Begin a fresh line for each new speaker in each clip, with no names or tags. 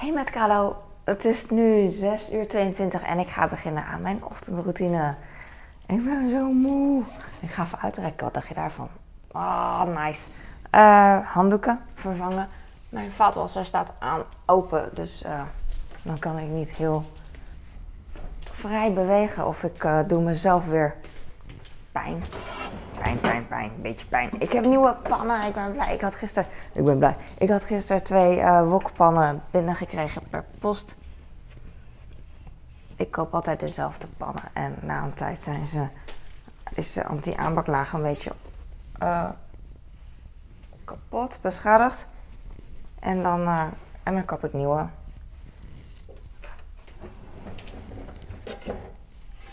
Hey met Carlo, het is nu 6 uur 22 en ik ga beginnen aan mijn ochtendroutine. Ik ben zo moe. Ik ga even uitrekken, wat dacht je daarvan? Ah, nice. Eh, handdoeken vervangen. Mijn vaatwasser staat aan open, dus uh, dan kan ik niet heel vrij bewegen. Of ik uh, doe mezelf weer pijn. Pijn, pijn, pijn. Beetje pijn. Ik heb nieuwe pannen. Ik ben blij. Ik had gisteren... Ik ben blij. Ik had gisteren twee uh, wokpannen binnengekregen per post. Ik koop altijd dezelfde pannen. En na een tijd zijn ze... Is de anti-aanbaklaag een beetje... Uh, kapot, beschadigd. En dan, uh, en dan koop ik nieuwe.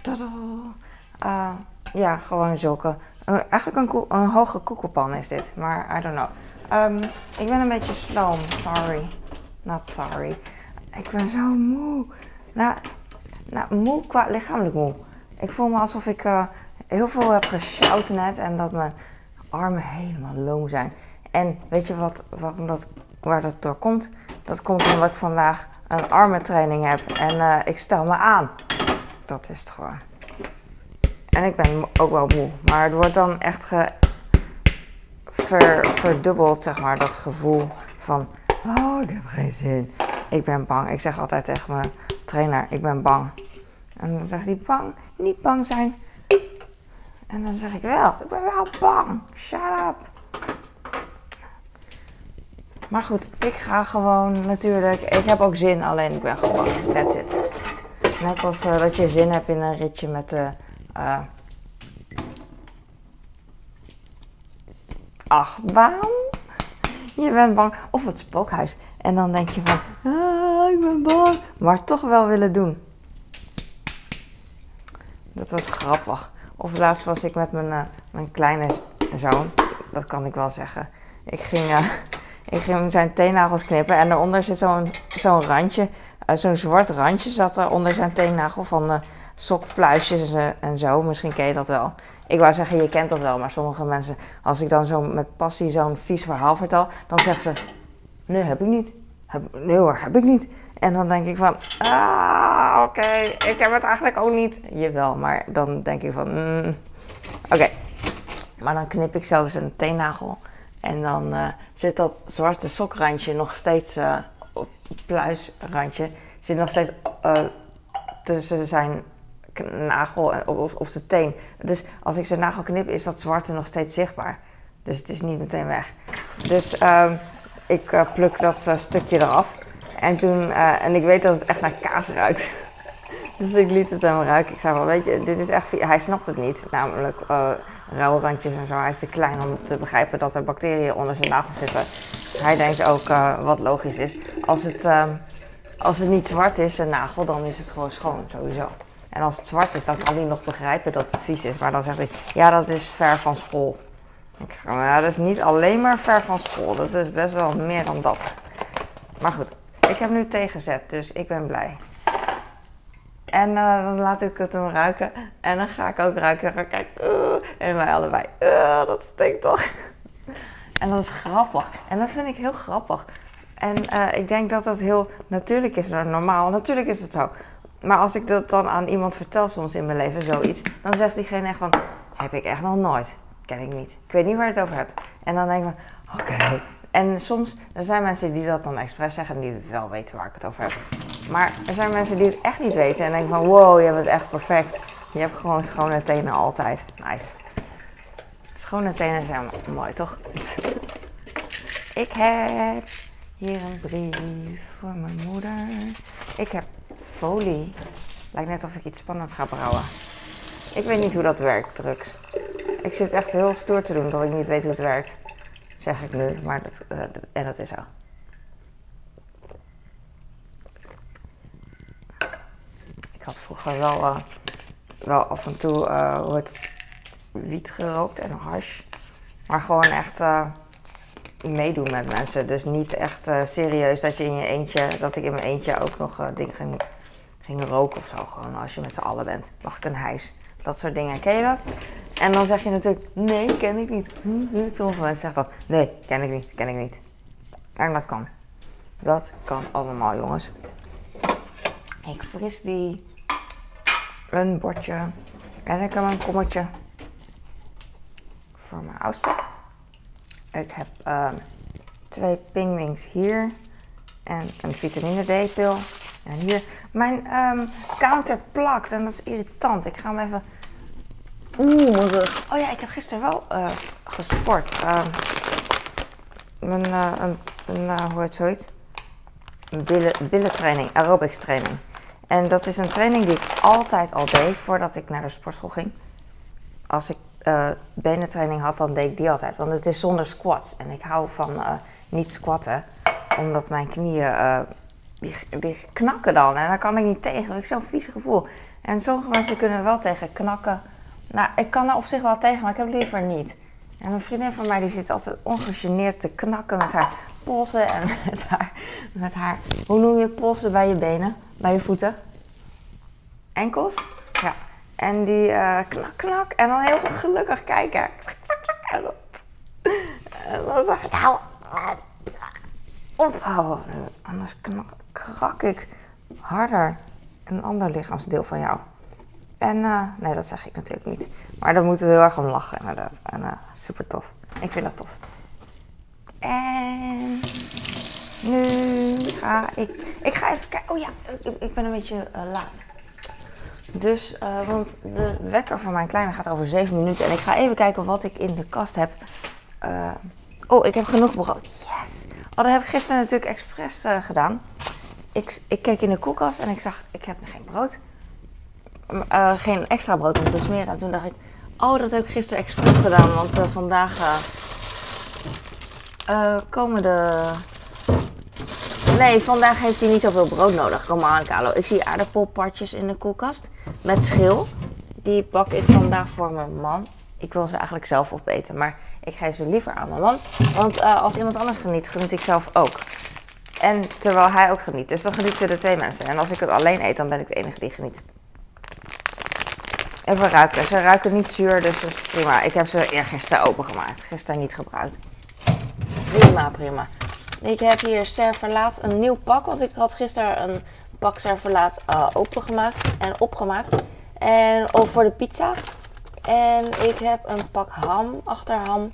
Tadaa! Ja, gewoon zulke. Uh, eigenlijk een, een, hoge koekelpan is dit, maar I don't know. Um, ik ben een beetje sloom, sorry. Not sorry. Ik ben zo moe. Nou, nou moe qua lichamelijk moe. Ik voel me alsof ik uh, heel veel heb geshout net en dat mijn armen helemaal loom zijn. En weet je wat, waarom dat, waar dat door komt? Dat komt omdat ik vandaag een armentraining heb en uh, ik stel me aan. Dat is het gewoon. En ik ben ook wel moe. Maar het wordt dan echt ge ver, verdubbeld, zeg maar, dat gevoel van... Oh, ik heb geen zin. Ik ben bang. Ik zeg altijd tegen mijn trainer, ik ben bang. En dan zegt hij, bang? Niet bang zijn. En dan zeg ik wel, ik ben wel bang. Shut up. Maar goed, ik ga gewoon natuurlijk... Ik heb ook zin, alleen ik ben gewoon bang. That's it. Net als uh, dat je zin hebt in een ritje met de... Uh, achtbaan. Je bent bang. Of het spookhuis. En dan denk je van, ah, ik ben bang. Maar toch wel willen doen. Dat was grappig. Of laatst was ik met mijn, uh, mijn kleine zoon. Dat kan ik wel zeggen. Ik ging, uh, ik ging zijn teennagels knippen. En daaronder zit zo'n zo'n randje. Zo'n zwart randje zat er onder zijn teennagel van sokpluisjes en zo. Misschien ken je dat wel. Ik wou zeggen, je kent dat wel, maar sommige mensen, als ik dan zo met passie zo'n vies verhaal vertel, dan zeggen ze: Nee, heb ik niet. Heb, nee hoor, heb ik niet. En dan denk ik van: Ah, oké, ik heb het eigenlijk ook niet. Jawel, maar dan denk ik van: mm, Oké. Maar dan knip ik zo zijn teennagel. En dan uh, zit dat zwarte sokrandje nog steeds, uh, pluisrandje, zit nog steeds uh, tussen zijn nagel of, of de teen. Dus als ik zijn nagel knip, is dat zwarte nog steeds zichtbaar. Dus het is niet meteen weg. Dus uh, ik uh, pluk dat uh, stukje eraf. En toen, en ik weet dat het echt naar kaas ruikt. dus ik liet het hem ruiken. Ik zei wel, weet je, dit is echt... Hij snapt het niet, namelijk rauwe randjes en zo. Hij is te klein om te begrijpen dat er bacteriën onder zijn nagel zitten. Hij denkt ook, wat logisch is, als het, ehm, als het niet zwart is, een nagel, dan is het gewoon schoon, sowieso. En als het zwart is, dan kan hij nog begrijpen dat het vies is. Maar dan zegt hij, ja, dat is ver van school. Ik nou, dat is niet alleen maar ver van school. Dat is best wel meer dan dat. Maar goed, ik heb nu tegenzet, dus ik ben blij. En uh, dan laat ik het hem ruiken. En dan ga ik ook ruiken. Ik kijken. Uh, en wij allebei. Uh, dat stinkt toch? en dat is grappig. En dat vind ik heel grappig. En ik denk dat dat heel natuurlijk is. Normaal. Natuurlijk is het zo. Maar als ik dat dan aan iemand vertel soms in mijn leven, zoiets, dan zegt diegene echt van, heb ik echt nog nooit. Ken ik niet. Ik weet niet waar je het over hebt. En dan denk ik van, oké. En soms, er zijn mensen die dat dan expres zeggen en die wel weten waar ik het over heb. Maar er zijn mensen die het echt niet weten en denken van, wow, je bent echt perfect. Je hebt gewoon schone tenen altijd. Nice. Schone tenen zijn mooi, toch? ik heb hier een brief voor mijn moeder. Ik heb folie. Lijkt net of ik iets spannends ga brouwen. Ik weet niet hoe dat werkt, drugs. Ik zit echt heel stoer te doen dat ik niet weet hoe het werkt. Zeg ik nu, maar dat, dat en dat is zo. Ik had vroeger wel, uh, wel af en toe uh, hoe het, wiet gerookt en hash. Maar gewoon echt meedoen met mensen. Dus niet echt serieus dat je in je eentje, dat ik in mijn eentje ook nog dingen ging ging roken of zo. Gewoon als je met z'n allen bent. Mag ik een hijs? Dat soort dingen. Ken je dat? En dan zeg je natuurlijk, nee, ken ik niet. Sommige mensen zeggen dan, nee, ken ik niet, ken ik niet. En dat kan. Dat kan allemaal, jongens. Ik fris die. Een bordje. En ik heb een kommetje. Voor mijn oudste. Ik heb uh, twee pingwings hier. En een vitamine D-pil. En hier. Mijn um, counter plakt. En dat is irritant. Ik ga hem even... Oeh, mijn rug. Oh ja, ik heb gisteren wel uh, gesport. Uh, mijn, uh, een, een hoe heet zoiets? Billen, billentraining, aerobics training. En dat is een training die ik altijd al deed voordat ik naar de sportschool ging. Als ik benentraining had, dan deed ik die altijd. Want het is zonder squats. En ik hou van niet squatten. Omdat mijn knieën, die, knakken dan. En daar kan ik niet tegen. Ik zo'n vies gevoel. En sommige mensen kunnen wel tegen knakken. Nou, ik kan er op zich wel tegen, maar ik heb liever niet. En een vriendin van mij die zit altijd ongegeneerd te knakken met haar polsen en met haar, met haar, hoe noem je polsen bij je benen, bij je voeten? Enkels? Ja. En die uh, knak, knak. En dan heel gelukkig kijken. En dan zeg ik, hou ophouden. Anders krak ik harder een ander lichaamsdeel van jou. En uh, nee, dat zeg ik natuurlijk niet. Maar daar moeten we heel erg om lachen, inderdaad. En uh, super tof. Ik vind dat tof. En nu ga ik. Ik ga even kijken. Oh ja, ik, ik ben een beetje uh, laat. Dus, want de wekker van mijn kleine gaat over 7 minuten. En ik ga even kijken wat ik in de kast heb. Oh, ik heb genoeg brood. Yes! Oh, dat heb ik gisteren natuurlijk expres gedaan. Ik, ik keek in de koelkast en ik zag, ik heb geen brood. geen extra brood om te smeren. En toen dacht ik, oh, dat heb ik gisteren expres gedaan. Want vandaag komen de Nee, vandaag heeft hij niet zoveel brood nodig. Kom maar aan, Carlo. Ik zie aardappelpartjes in de koelkast met schil. Die pak ik vandaag voor mijn man. Ik wil ze eigenlijk zelf opeten, maar ik geef ze liever aan mijn man. Want als iemand anders geniet, geniet ik zelf ook. En terwijl hij ook geniet. Dus dan genieten er twee mensen. En als ik het alleen eet, dan ben ik de enige die geniet. Even ruiken. Ze ruiken niet zuur, dus dat is prima. Ik heb ze eergisteren opengemaakt. Gisteren niet gebruikt. Prima, prima. Ik heb hier serverlaat, een nieuw pak. Want ik had gisteren een pak serverlaat uh, opengemaakt en opgemaakt. En voor de pizza. En ik heb een pak ham, achterham.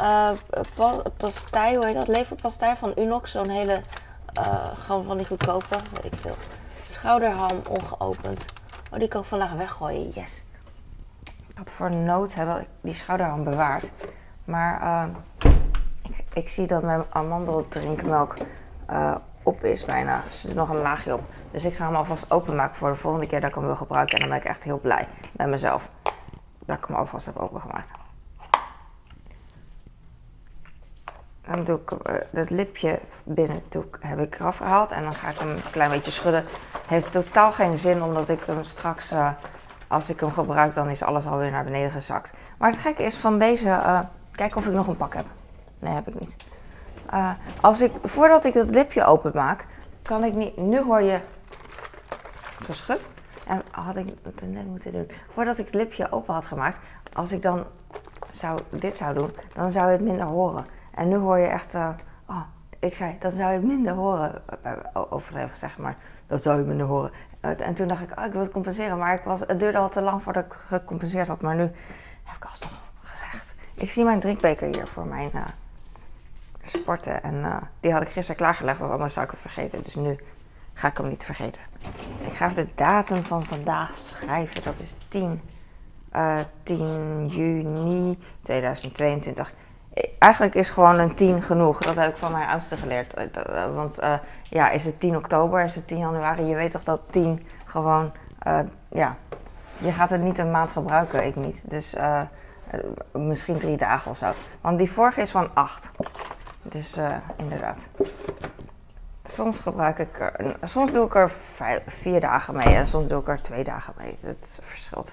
Uh, hoe heet dat? Leverpastei van Unox. Zo'n hele, uh, gewoon van die goedkope, weet ik veel. Schouderham ongeopend. Oh, die kan ik vandaag weggooien, yes. Ik had voor nood hebben die schouderham bewaard. Maar ik zie dat mijn amandeldrinkmelk uh, op is bijna. Er zit nog een laagje op. Dus ik ga hem alvast openmaken voor de volgende keer dat ik hem wil gebruiken. En dan ben ik echt heel blij met mezelf dat ik hem alvast heb opengemaakt. Dan doe ik uh, dat lipje binnen doe heb ik eraf gehaald. En dan ga ik hem een klein beetje schudden. Heeft totaal geen zin omdat ik hem straks, uh, als ik hem gebruik, dan is alles alweer naar beneden gezakt. Maar het gekke is van deze, kijk of ik nog een pak heb. Nee, heb ik niet. Uh, als ik, voordat ik het lipje openmaak, kan ik niet. Nu hoor je geschud. En had ik het net moeten doen. Voordat ik het lipje open had gemaakt, als ik dan zou, dit zou doen, dan zou je het minder horen. En nu hoor je echt. Uh, oh, ik zei, dan zou je minder horen. Uh, overdreven zeg maar. Dat zou je minder horen. en toen dacht ik, oh, ik wil het compenseren. Maar ik was, het duurde al te lang voordat ik gecompenseerd had. Maar nu heb ik alsnog gezegd. Ik zie mijn drinkbeker hier voor mijn sporten. En die had ik gisteren klaargelegd, want anders zou ik het vergeten. Dus nu ga ik hem niet vergeten. Ik ga de datum van vandaag schrijven. Dat is 10, uh, 10 juni 2022. Eigenlijk is gewoon een 10 genoeg. Dat heb ik van mijn oudste geleerd. Uh, want uh, ja, is het 10 oktober, is het 10 januari. Je weet toch dat 10 gewoon, ja, je gaat het niet een maand gebruiken, ik niet. Dus misschien drie dagen of zo. Want die vorige is van 8. Dus inderdaad. Soms gebruik ik er, soms doe ik er vier dagen mee en soms doe ik er twee dagen mee. Het verschilt.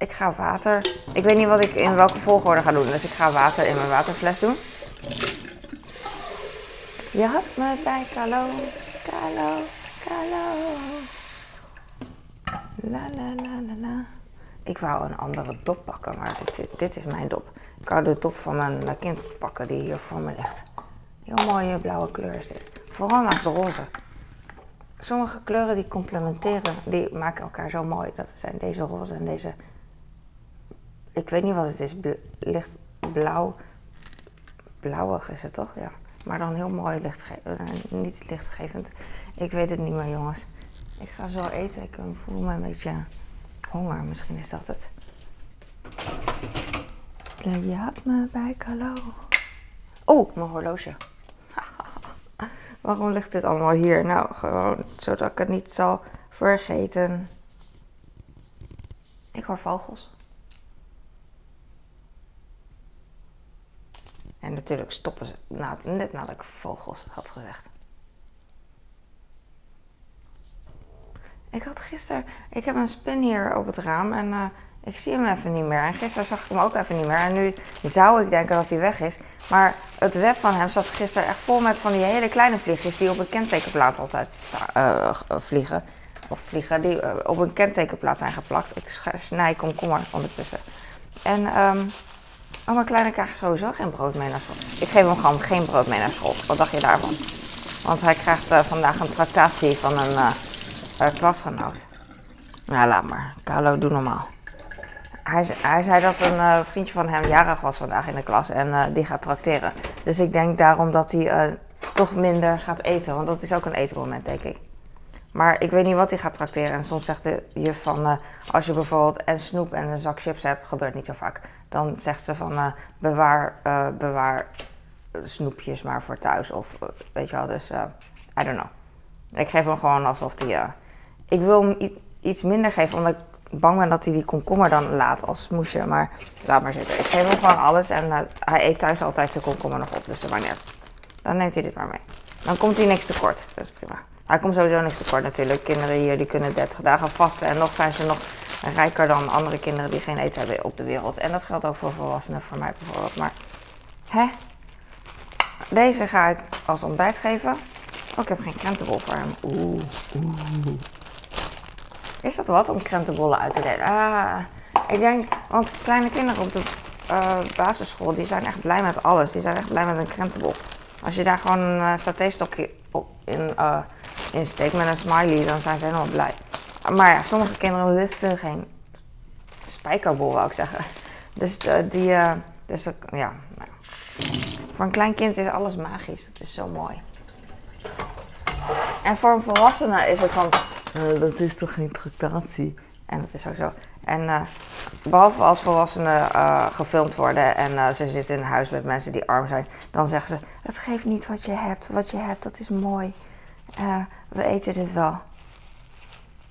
Ik ga water. Ik weet niet wat ik in welke volgorde ga doen, dus ik ga water in mijn waterfles doen. Je had me bij Kalo, Kalo, Kalo. La la la la la. Ik wou een andere dop pakken, maar dit, dit is mijn dop. Ik wou de dop van mijn kind pakken die hier voor me ligt. Heel mooie blauwe kleur is dit. Vooral naast de roze. Sommige kleuren die complementeren, die maken elkaar zo mooi. Dat zijn deze roze en deze. Ik weet niet wat het is. licht blauw. Blauwig is het toch? Ja. Maar dan heel mooi lichtgevend. Uh, niet lichtgevend. Ik weet het niet meer, jongens. Ik ga zo eten. Ik voel me een beetje honger. Misschien is dat het. Had me bij Kalo. Oh, mijn horloge. Waarom ligt dit allemaal hier? Nou, gewoon zodat ik het niet zal vergeten. Ik hoor vogels. En natuurlijk stoppen ze net nadat ik vogels had gezegd. Ik had gisteren, ik heb een spin hier op het raam en uh, ik zie hem even niet meer. En gisteren zag ik hem ook even niet meer. En nu zou ik denken dat hij weg is. Maar het web van hem zat gisteren echt vol met van die hele kleine vliegjes die op een kentekenplaat altijd uh, vliegen. Of vliegen, die op een kentekenplaat zijn geplakt. Ik snij komkommer ondertussen. En um, oh, mijn kleine krijgt sowieso geen brood mee naar school. Ik geef hem gewoon geen brood mee naar school. Wat dacht je daarvan? Want hij krijgt uh, vandaag een tractatie van een klasgenoot. Nou, laat maar. Carlo, doe normaal. Hij, hij, zei dat een vriendje van hem jarig was vandaag in de klas en die gaat trakteren. Dus ik denk daarom dat hij toch minder gaat eten, want dat is ook een etenmoment, denk ik. Maar ik weet niet wat hij gaat trakteren. En soms zegt de juf van, als je bijvoorbeeld en snoep en een zak chips hebt, gebeurt niet zo vaak. Dan zegt ze van, bewaar, bewaar snoepjes maar voor thuis. Of weet je wel, dus I don't know. Ik geef hem gewoon alsof hij... ik wil hem iets minder geven, omdat ik bang ben dat hij die komkommer dan laat als smoesje. Maar laat maar zitten. Ik geef hem gewoon alles en hij eet thuis altijd zijn komkommer nog op. Dus wanneer? Dan neemt hij dit maar mee. Dan komt hij niks tekort. Dat is prima. Hij komt sowieso niks tekort natuurlijk. Kinderen hier die kunnen 30 dagen vasten. En nog zijn ze nog rijker dan andere kinderen die geen eten hebben op de wereld. En dat geldt ook voor volwassenen, voor mij bijvoorbeeld. Maar hè? Deze ga ik als ontbijt geven. Oh, ik heb geen krentenbol voor hem. Oeh. Is dat wat om krentenbollen uit te delen? Ah, ik denk, want kleine kinderen op de uh, basisschool, die zijn echt blij met alles. Die zijn echt blij met een krentenbol. Als je daar gewoon een uh, satéstokje in, uh, in steekt met een smiley, dan zijn ze helemaal blij. Maar ja, sommige kinderen lusten geen spijkerbol, wou ik zeggen. Dus die, dus ja. Nou. Voor een klein kind is alles magisch. Dat is zo mooi. En voor een volwassene is het van, dat is toch geen tractatie? En dat is ook zo. En behalve als volwassenen gefilmd worden en ze zitten in huis met mensen die arm zijn, dan zeggen ze: Het geeft niet wat je hebt. Wat je hebt, dat is mooi. We eten dit wel.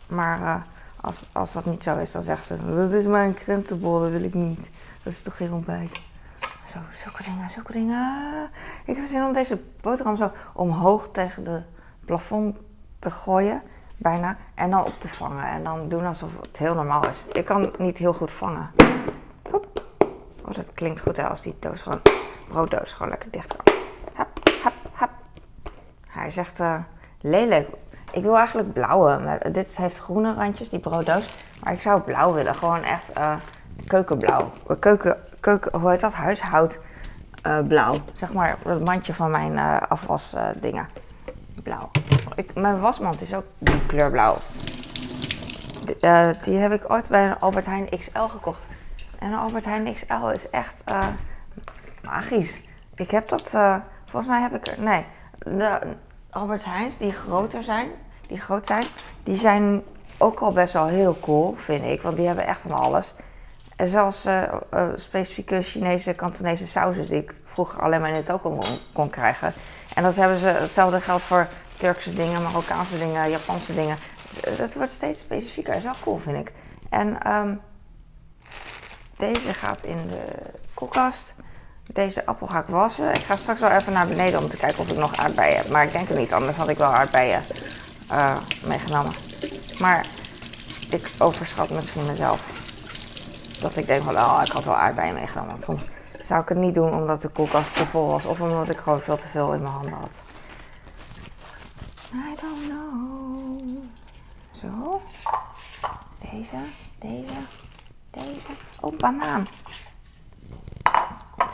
Maar als, als dat niet zo is, dan zeggen ze: Dat is mijn krentenbol, dat wil ik niet. Dat is toch geen ontbijt. Zo, zulke dingen, zulke dingen. Ik heb zin om deze boterham zo omhoog tegen de plafond te gooien, bijna, en dan op te vangen. En dan doen alsof het heel normaal is. Ik kan niet heel goed vangen. Hop. Oh, dat klinkt goed hè, als die doos gewoon, brooddoos gewoon lekker dicht kan. Hap, hap, hap. Hij zegt, uh, lelijk. Ik wil eigenlijk blauwe. Dit heeft groene randjes, die brooddoos. Maar ik zou blauw willen. Gewoon echt uh, keukenblauw. Keuken, keuken, hoe heet dat? Huishoudblauw. Uh, zeg maar het mandje van mijn uh, afwasdingen blauw. Ik, mijn wasmand is ook die kleur blauw. Die heb ik ooit bij een Albert Heijn XL gekocht. En een Albert Heijn XL is echt magisch. Ik heb dat, volgens mij heb ik er, nee. De Albert Heijns die groter zijn, die groot zijn, die zijn ook al best wel heel cool, vind ik. Want die hebben echt van alles. En zelfs specifieke Chinese, Kantonese sausen die ik vroeger alleen maar in het ook kon, kon krijgen. En dat hebben ze, hetzelfde geldt voor Turkse dingen, Marokkaanse dingen, Japanse dingen. Het wordt steeds specifieker. Dat is wel cool, vind ik. En um, deze gaat in de koelkast. Deze appel ga ik wassen. Ik ga straks wel even naar beneden om te kijken of ik nog aardbeien heb. Maar ik denk het niet, anders had ik wel aardbeien uh, meegenomen. Maar ik overschat misschien mezelf. Dat ik denk van, oh, ik had wel aardbeien meegenomen. Want soms zou ik het niet doen omdat de koelkast te vol was of omdat ik gewoon veel te veel in mijn handen had. I don't know. Zo. Deze, deze, deze. Oh, banaan.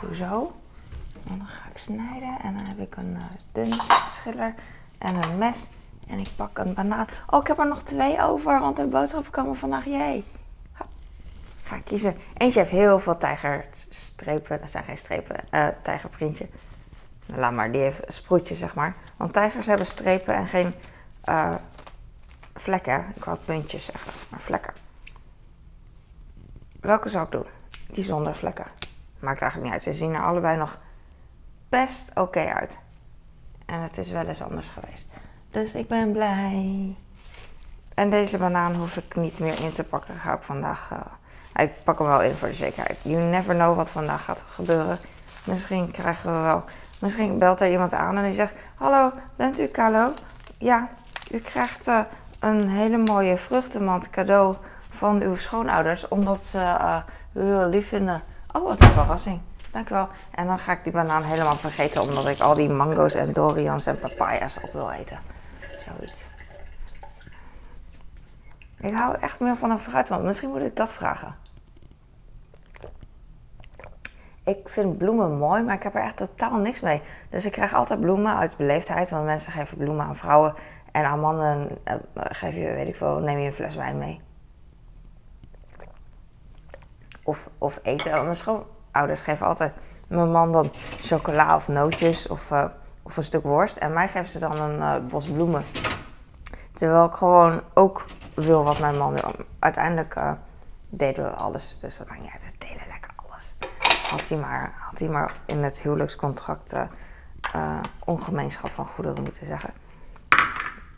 Doe zo. En dan ga ik snijden en dan heb ik een uh, dun schiller en een mes. En ik pak een banaan. Oh, ik heb er nog twee over, want de boodschappen komen vandaag. Jee. Ga ik kiezen. Eentje heeft heel veel tijgerstrepen. Dat zijn geen strepen. Uh, tijgerprintje. Nou, laat maar, die heeft sproetjes, zeg maar. Want tijgers hebben strepen en geen uh, vlekken. Ik wou puntjes zeggen, maar vlekken. Welke zou ik doen? Die zonder vlekken. Maakt eigenlijk niet uit. Ze zien er allebei nog best oké uit. En het is wel eens anders geweest. Dus ik ben blij. En deze banaan hoef ik niet meer in te pakken. Ga ik vandaag. Uh, ik pak hem wel in voor de zekerheid. You never know wat vandaag gaat gebeuren. Misschien krijgen we wel. Misschien belt er iemand aan en die zegt: Hallo, bent u Carlo? Ja, u krijgt uh, een hele mooie vruchtenmand cadeau van uw schoonouders. Omdat ze u heel lief vinden. Oh, wat een verrassing. Dankjewel. En dan ga ik die banaan helemaal vergeten. Omdat ik al die mango's en dorians en papaya's op wil eten. Zoiets. Ik hou echt meer van een fruitmand. Misschien moet ik dat vragen. Ik vind bloemen mooi, maar ik heb er echt totaal niks mee. Dus ik krijg altijd bloemen uit beleefdheid. Want mensen geven bloemen aan vrouwen. En aan mannen uh, geef je, weet ik veel, neem je een fles wijn mee. Of, of eten. Mijn schoonouders geven altijd mijn man dan chocola of nootjes of, uh, of een stuk worst. En mij geven ze dan een uh, bos bloemen. Terwijl ik gewoon ook wil wat mijn man wil. Uiteindelijk uh, deden we alles. Dus niet uit. We delen lekker alles. Had hij maar, maar in het huwelijkscontract ongemeenschap van goederen moeten zeggen.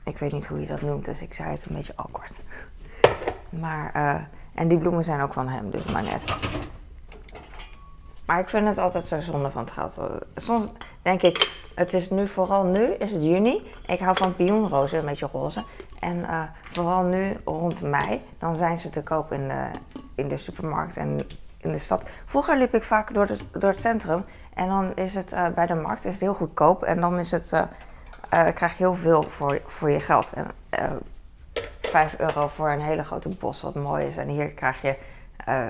Ik weet niet hoe je dat noemt, dus ik zei het een beetje awkward. Maar, en die bloemen zijn ook van hem, dus maar net. Maar ik vind het altijd zo zonde van het geld. Soms denk ik, het is nu, vooral nu, is het juni. Ik hou van pioenrozen, een beetje roze. En uh, vooral nu rond mei, dan zijn ze te koop in de, in de supermarkt en in de stad. Vroeger liep ik vaak door, de, door het centrum. En dan is het uh, bij de markt is het heel goedkoop. En dan is het, uh, krijg je heel veel voor, voor je geld. En, 5 euro voor een hele grote bos wat mooi is. En hier krijg je uh,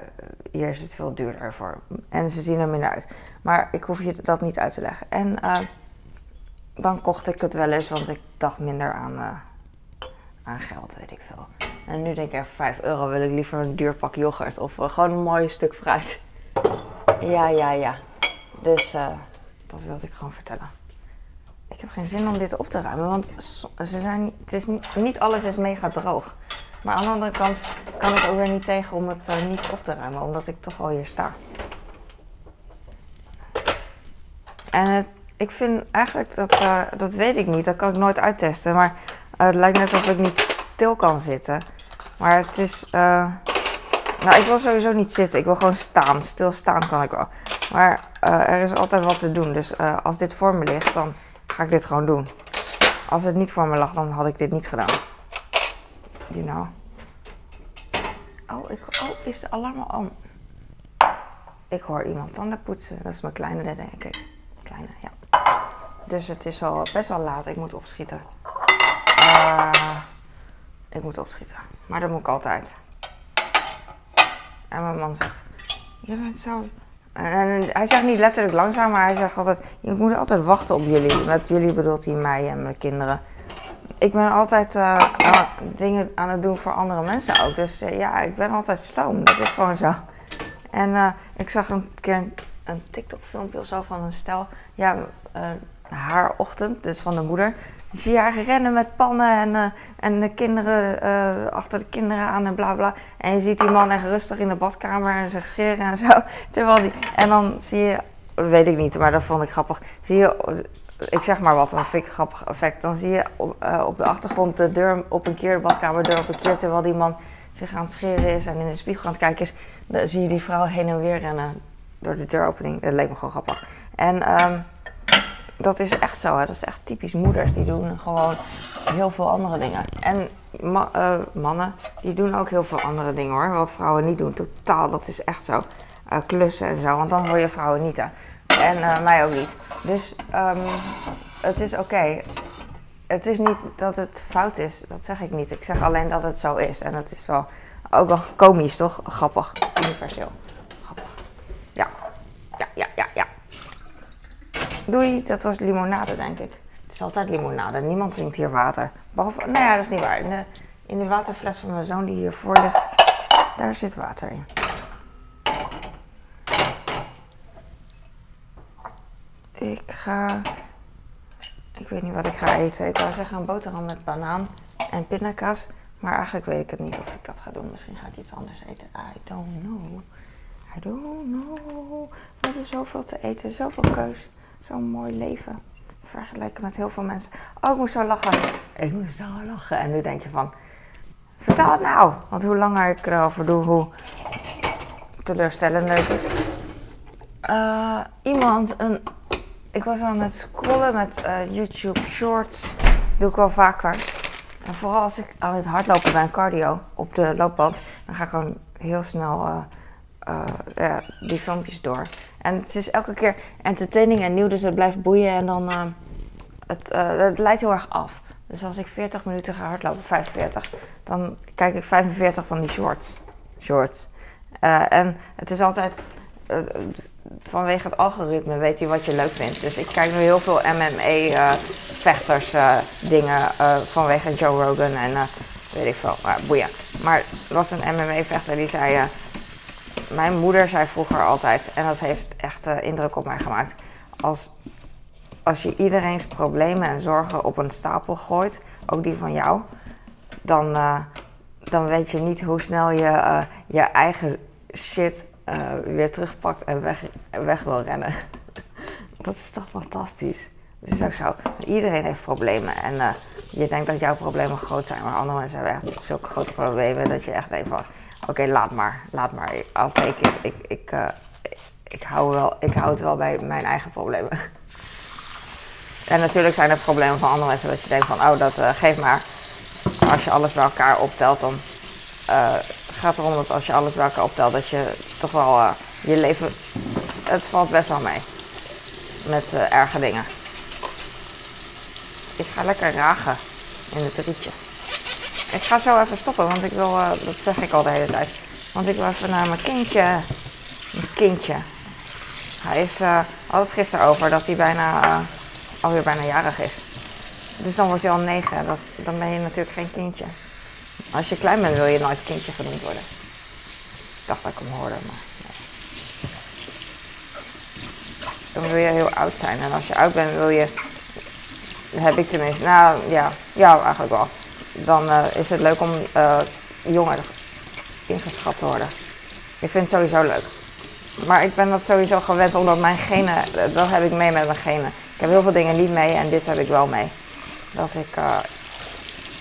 hier is het veel duurder voor. En ze zien er minder uit. Maar ik hoef je dat niet uit te leggen. En uh, dan kocht ik het wel eens, want ik dacht minder aan, uh, aan geld, weet ik veel. En nu denk ik, 5 euro wil ik liever een duur pak yoghurt of gewoon een mooi stuk fruit. Ja, ja, ja. Dus dat wilde ik gewoon vertellen. Ik heb geen zin om dit op te ruimen, want ze zijn, het is niet, niet alles is mega droog. Maar aan de andere kant kan ik ook weer niet tegen om het uh, niet op te ruimen, omdat ik toch al hier sta. En ik vind eigenlijk, dat, uh, dat weet ik niet, dat kan ik nooit uittesten. Maar uh, het lijkt net alsof ik niet stil kan zitten. Maar het is. nou, ik wil sowieso niet zitten, ik wil gewoon staan. Stilstaan kan ik wel. Maar er is altijd wat te doen. Dus als dit voor me ligt, dan ga ik dit gewoon doen. Als het niet voor me lag, dan had ik dit niet gedaan. Die nou. Oh, ik, oh, is de alarm al om? Ik hoor iemand tanden poetsen. Dat is mijn kleine, denk ik. Kleine, ja. Dus het is al best wel laat. Ik moet opschieten. Uh, ik moet opschieten. Maar dat moet ik altijd. En mijn man zegt: Je bent zo. En hij zegt niet letterlijk langzaam, maar hij zegt altijd: Je moet altijd wachten op jullie. Met jullie bedoelt hij mij en mijn kinderen ik ben altijd uh, dingen aan het doen voor andere mensen ook. Dus uh, ja, ik ben altijd sloom. Dat is gewoon zo. En uh, ik zag een keer een, een TikTok-filmpje of zo van een stel. Ja, haar ochtend, dus van de moeder. Zie haar rennen met pannen en, en de kinderen achter de kinderen aan en bla bla. En je ziet die man echt rustig in de badkamer en zich scheren en zo. Terwijl die, en dan zie je, dat weet ik niet, maar dat vond ik grappig. Zie je ik zeg maar wat, een vind grappig effect. Dan zie je op, uh, op de achtergrond de deur op een keer, de badkamerdeur op een keer, terwijl die man zich aan het scheren is en in de spiegel aan het kijken is. Dan zie je die vrouw heen en weer rennen door de deuropening. Dat leek me gewoon grappig. En um, dat is echt zo, hè. dat is echt typisch moeders. Die doen gewoon heel veel andere dingen. En uh, mannen, die doen ook heel veel andere dingen hoor. Wat vrouwen niet doen, totaal, dat is echt zo. Uh, klussen en zo, want dan hoor je vrouwen niet. Hè. En uh, mij ook niet. Dus um, het is oké. Het is niet dat het fout is, dat zeg ik niet. Ik zeg alleen dat het zo is. En het is wel ook wel komisch, toch? Grappig, universeel. Grappig. Ja, ja, ja, ja, ja. Doei, dat was limonade, denk ik. Het is altijd limonade. Niemand drinkt hier water. Behalve, nou ja, dat is niet waar. In de, in de waterfles van mijn zoon die hiervoor ligt, daar zit water in. Ik ga. Ik weet niet wat ik ga eten. Ik wou zeggen een boterham met banaan en pindakaas. Maar eigenlijk weet ik het niet of ik dat ga doen. Misschien ga ik iets anders eten. I don't know. I don't know. We hebben zoveel te eten, zoveel keus. Zo'n mooi leven. Vergeleken met heel veel mensen. Oh, ik moest zo lachen. Ik moest zo lachen. En nu denk je van, vertel het nou. Want hoe langer ik erover doe, hoe teleurstellender het is. Uh, iemand, een, ik was aan het scrollen met uh, YouTube Shorts. Doe ik wel vaker. En vooral als ik aan het hardlopen ben, cardio, op de loopband, dan ga ik gewoon heel snel uh, uh, ja, die filmpjes door. En het is elke keer entertaining en nieuw, dus het blijft boeien en dan uh, het, het leidt heel erg af. Dus als ik 40 minuten ga hardlopen, 45, dan kijk ik 45 van die shorts. shorts. en het is altijd vanwege het algoritme weet hij wat je leuk vindt. Dus ik kijk nu heel veel MMA-vechters dingen vanwege Joe Rogan en weet ik veel, maar boeien. Maar er was een MMA-vechter die zei, mijn moeder zei vroeger altijd, en dat heeft echt indruk op mij gemaakt, als, als je iedereen's problemen en zorgen op een stapel gooit, ook die van jou, dan, dan weet je niet hoe snel je je eigen shit weer terugpakt en weg, weg wil rennen. dat is toch fantastisch. Het is ook zo. Iedereen heeft problemen. En je denkt dat jouw problemen groot zijn, maar andere mensen hebben echt zulke grote problemen dat je echt denkt van, oké, laat maar, laat maar. I'll. Ik, ik, uh, ik, hou wel, ik hou het wel bij mijn eigen problemen. en natuurlijk zijn er problemen van andere mensen dat je denkt van, oh, dat geeft maar. Als je alles bij elkaar optelt, dan gaat erom dat als je alles bij elkaar optelt, dat je toch wel uh, je leven. Het valt best wel mee. Met uh, erge dingen. Ik ga lekker ragen in het rietje. Ik ga zo even stoppen, want ik wil, uh, dat zeg ik al de hele tijd. Want ik wil even naar mijn kindje. Mijn kindje. Hij is uh, altijd gisteren over dat hij bijna, alweer bijna jarig is. Dus dan wordt hij al negen. Dat, dan ben je natuurlijk geen kindje. Als je klein bent wil je nooit kindje genoemd worden. Ik dacht dat ik hem hoorde, maar nee. Dan wil je heel oud zijn. En als je oud bent wil je, heb ik tenminste, nou ja, ja eigenlijk wel. Dan uh, is het leuk om uh, jonger ingeschat te worden. Ik vind het sowieso leuk. Maar ik ben dat sowieso gewend omdat mijn genen, dat heb ik mee met mijn genen. Ik heb heel veel dingen niet mee en dit heb ik wel mee. Dat ik uh,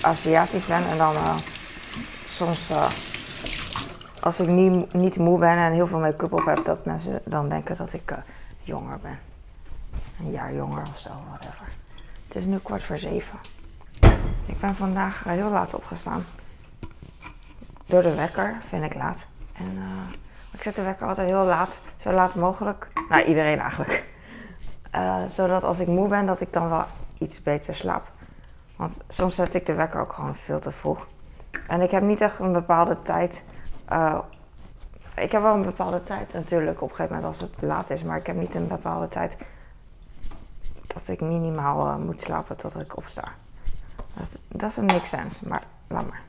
Aziatisch ben en dan soms als ik niet, niet moe ben en heel veel make-up op heb, dat mensen dan denken dat ik jonger ben. Een jaar jonger of zo, whatever. Het is nu kwart voor zeven. Ik ben vandaag heel laat opgestaan. Door de wekker, vind ik laat. En ik zet de wekker altijd heel laat, zo laat mogelijk. Nou, iedereen eigenlijk. zodat als ik moe ben, dat ik dan wel iets beter slaap. Want soms zet ik de wekker ook gewoon veel te vroeg. En ik heb niet echt een bepaalde tijd. Ik heb wel een bepaalde tijd natuurlijk op een gegeven moment als het laat is. Maar ik heb niet een bepaalde tijd dat ik minimaal moet slapen totdat ik opsta. Dat, is een niks sens, maar laat maar.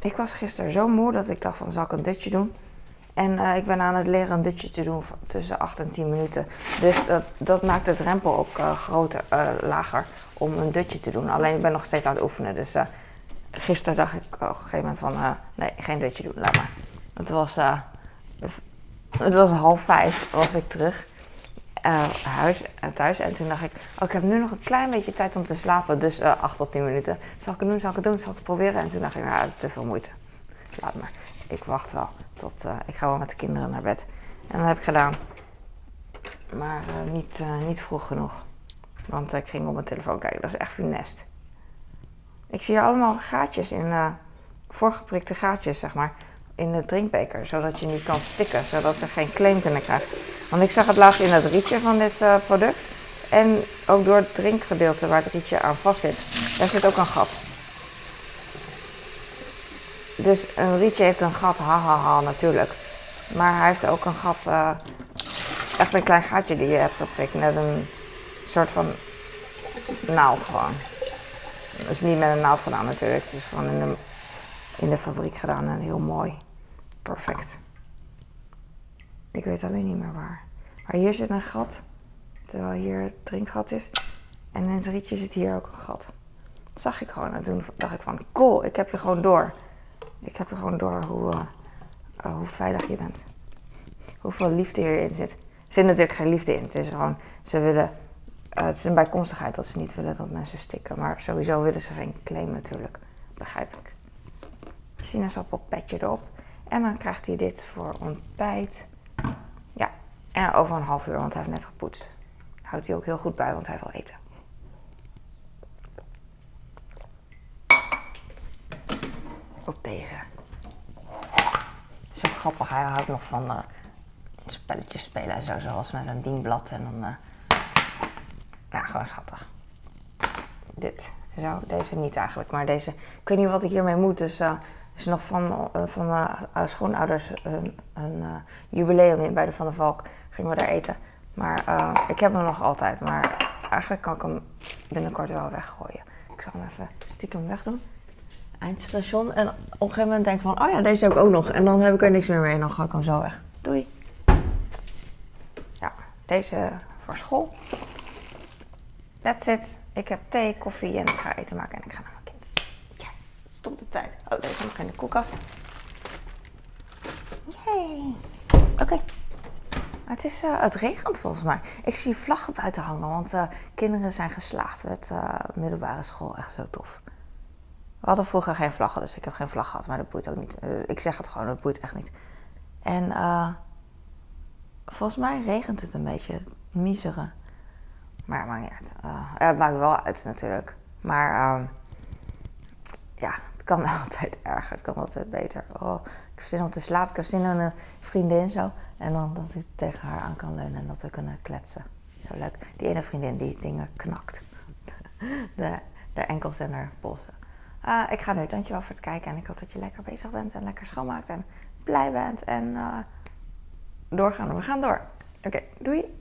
Ik was gisteren zo moe dat ik dacht van zal ik een dutje doen. En uh, ik ben aan het leren een dutje te doen tussen 8 en 10 minuten. Dus dat, dat maakt de drempel ook uh, groter, uh, lager om een dutje te doen. Alleen ik ben nog steeds aan het oefenen. Dus gisteren dacht ik op een gegeven moment van... nee, geen dutje doen, laat maar. Het was, het was half vijf was ik terug. Huis, thuis. En toen dacht ik, oh, ik heb nu nog een klein beetje tijd om te slapen. Dus 8 tot 10 minuten. Zal ik het doen, zal ik het doen, zal ik het proberen? En toen dacht ik, nou, te veel moeite. Laat maar ik wacht wel tot uh, ik ga wel met de kinderen naar bed. En dat heb ik gedaan. Maar uh, niet, uh, niet vroeg genoeg. Want ik ging op mijn telefoon kijken. Dat is echt funest. Ik zie hier allemaal gaatjes in, voorgeprikte gaatjes, zeg maar, in de drinkbeker. Zodat je niet kan stikken, zodat ze geen claim kunnen krijgen. Want ik zag het laatst in het rietje van dit product. En ook door het drinkgedeelte waar het rietje aan vast zit. Daar zit ook een gat. Dus een rietje heeft een gat, hahaha, ha, ha, natuurlijk. Maar hij heeft ook een gat uh, echt een klein gaatje die je hebt geprikt. Net een soort van naald gewoon. Is niet met een naald gedaan natuurlijk. Het is gewoon in de, in de fabriek gedaan en heel mooi. Perfect. Ik weet alleen niet meer waar. Maar hier zit een gat. Terwijl hier het drinkgat is. En in het rietje zit hier ook een gat. Dat zag ik gewoon. En toen dacht ik van, cool, ik heb je gewoon door. Ik heb je gewoon door hoe, uh, uh, hoe veilig je bent. Hoeveel liefde hierin zit. Er zit natuurlijk geen liefde in. Het is gewoon, ze willen, uh, het is een bijkomstigheid dat ze niet willen dat mensen stikken. Maar sowieso willen ze geen claim natuurlijk. Begrijpelijk. Sinaasappel petje erop. En dan krijgt hij dit voor ontbijt. Ja, en over een half uur, want hij heeft net gepoetst. Houdt hij ook heel goed bij, want hij wil eten. Ook deze. Zo grappig, hij houdt nog van uh, spelletjes spelen en zo, zoals met een dienblad en dan. Uh, ja, gewoon schattig. Dit. Zo, deze niet eigenlijk, maar deze. Ik weet niet wat ik hiermee moet, dus. Uh, is nog van, van mijn schoonouders een, een jubileum in bij de Van der Valk. Gingen we daar eten. Maar uh, ik heb hem nog altijd. Maar eigenlijk kan ik hem binnenkort wel weggooien. Ik zal hem even stiekem wegdoen. Eindstation. En op een gegeven moment denk ik van, oh ja, deze heb ik ook nog. En dan heb ik er niks meer mee en dan ga ik hem zo weg. Doei. Ja, deze voor school. That's it. Ik heb thee, koffie en ik ga eten maken en ik ga naar stop de tijd. Oh, deze nog in de koelkast. Yay. Oké. Het, is, uh, het regent volgens mij. Ik zie vlaggen buiten hangen, want uh, kinderen zijn geslaagd met uh, middelbare school. Echt zo tof. We hadden vroeger geen vlaggen, dus ik heb geen vlag gehad, maar dat boeit ook niet. ik zeg het gewoon, dat boeit echt niet. En volgens mij regent het een beetje, miseren. Maar maakt niet uit. ja, het maakt wel uit natuurlijk. Maar ja, het kan altijd erger, het kan altijd beter. Oh, ik heb zin om te slapen, ik heb zin in een vriendin zo. En dan dat ik tegen haar aan kan leunen en dat we kunnen kletsen. Zo leuk. Die ene vriendin die dingen knakt. De, de enkels en haar polsen. Uh, ik ga nu. Dankjewel voor het kijken. En ik hoop dat je lekker bezig bent en lekker schoonmaakt en blij bent. En uh, doorgaan. We gaan door. Oké, doei.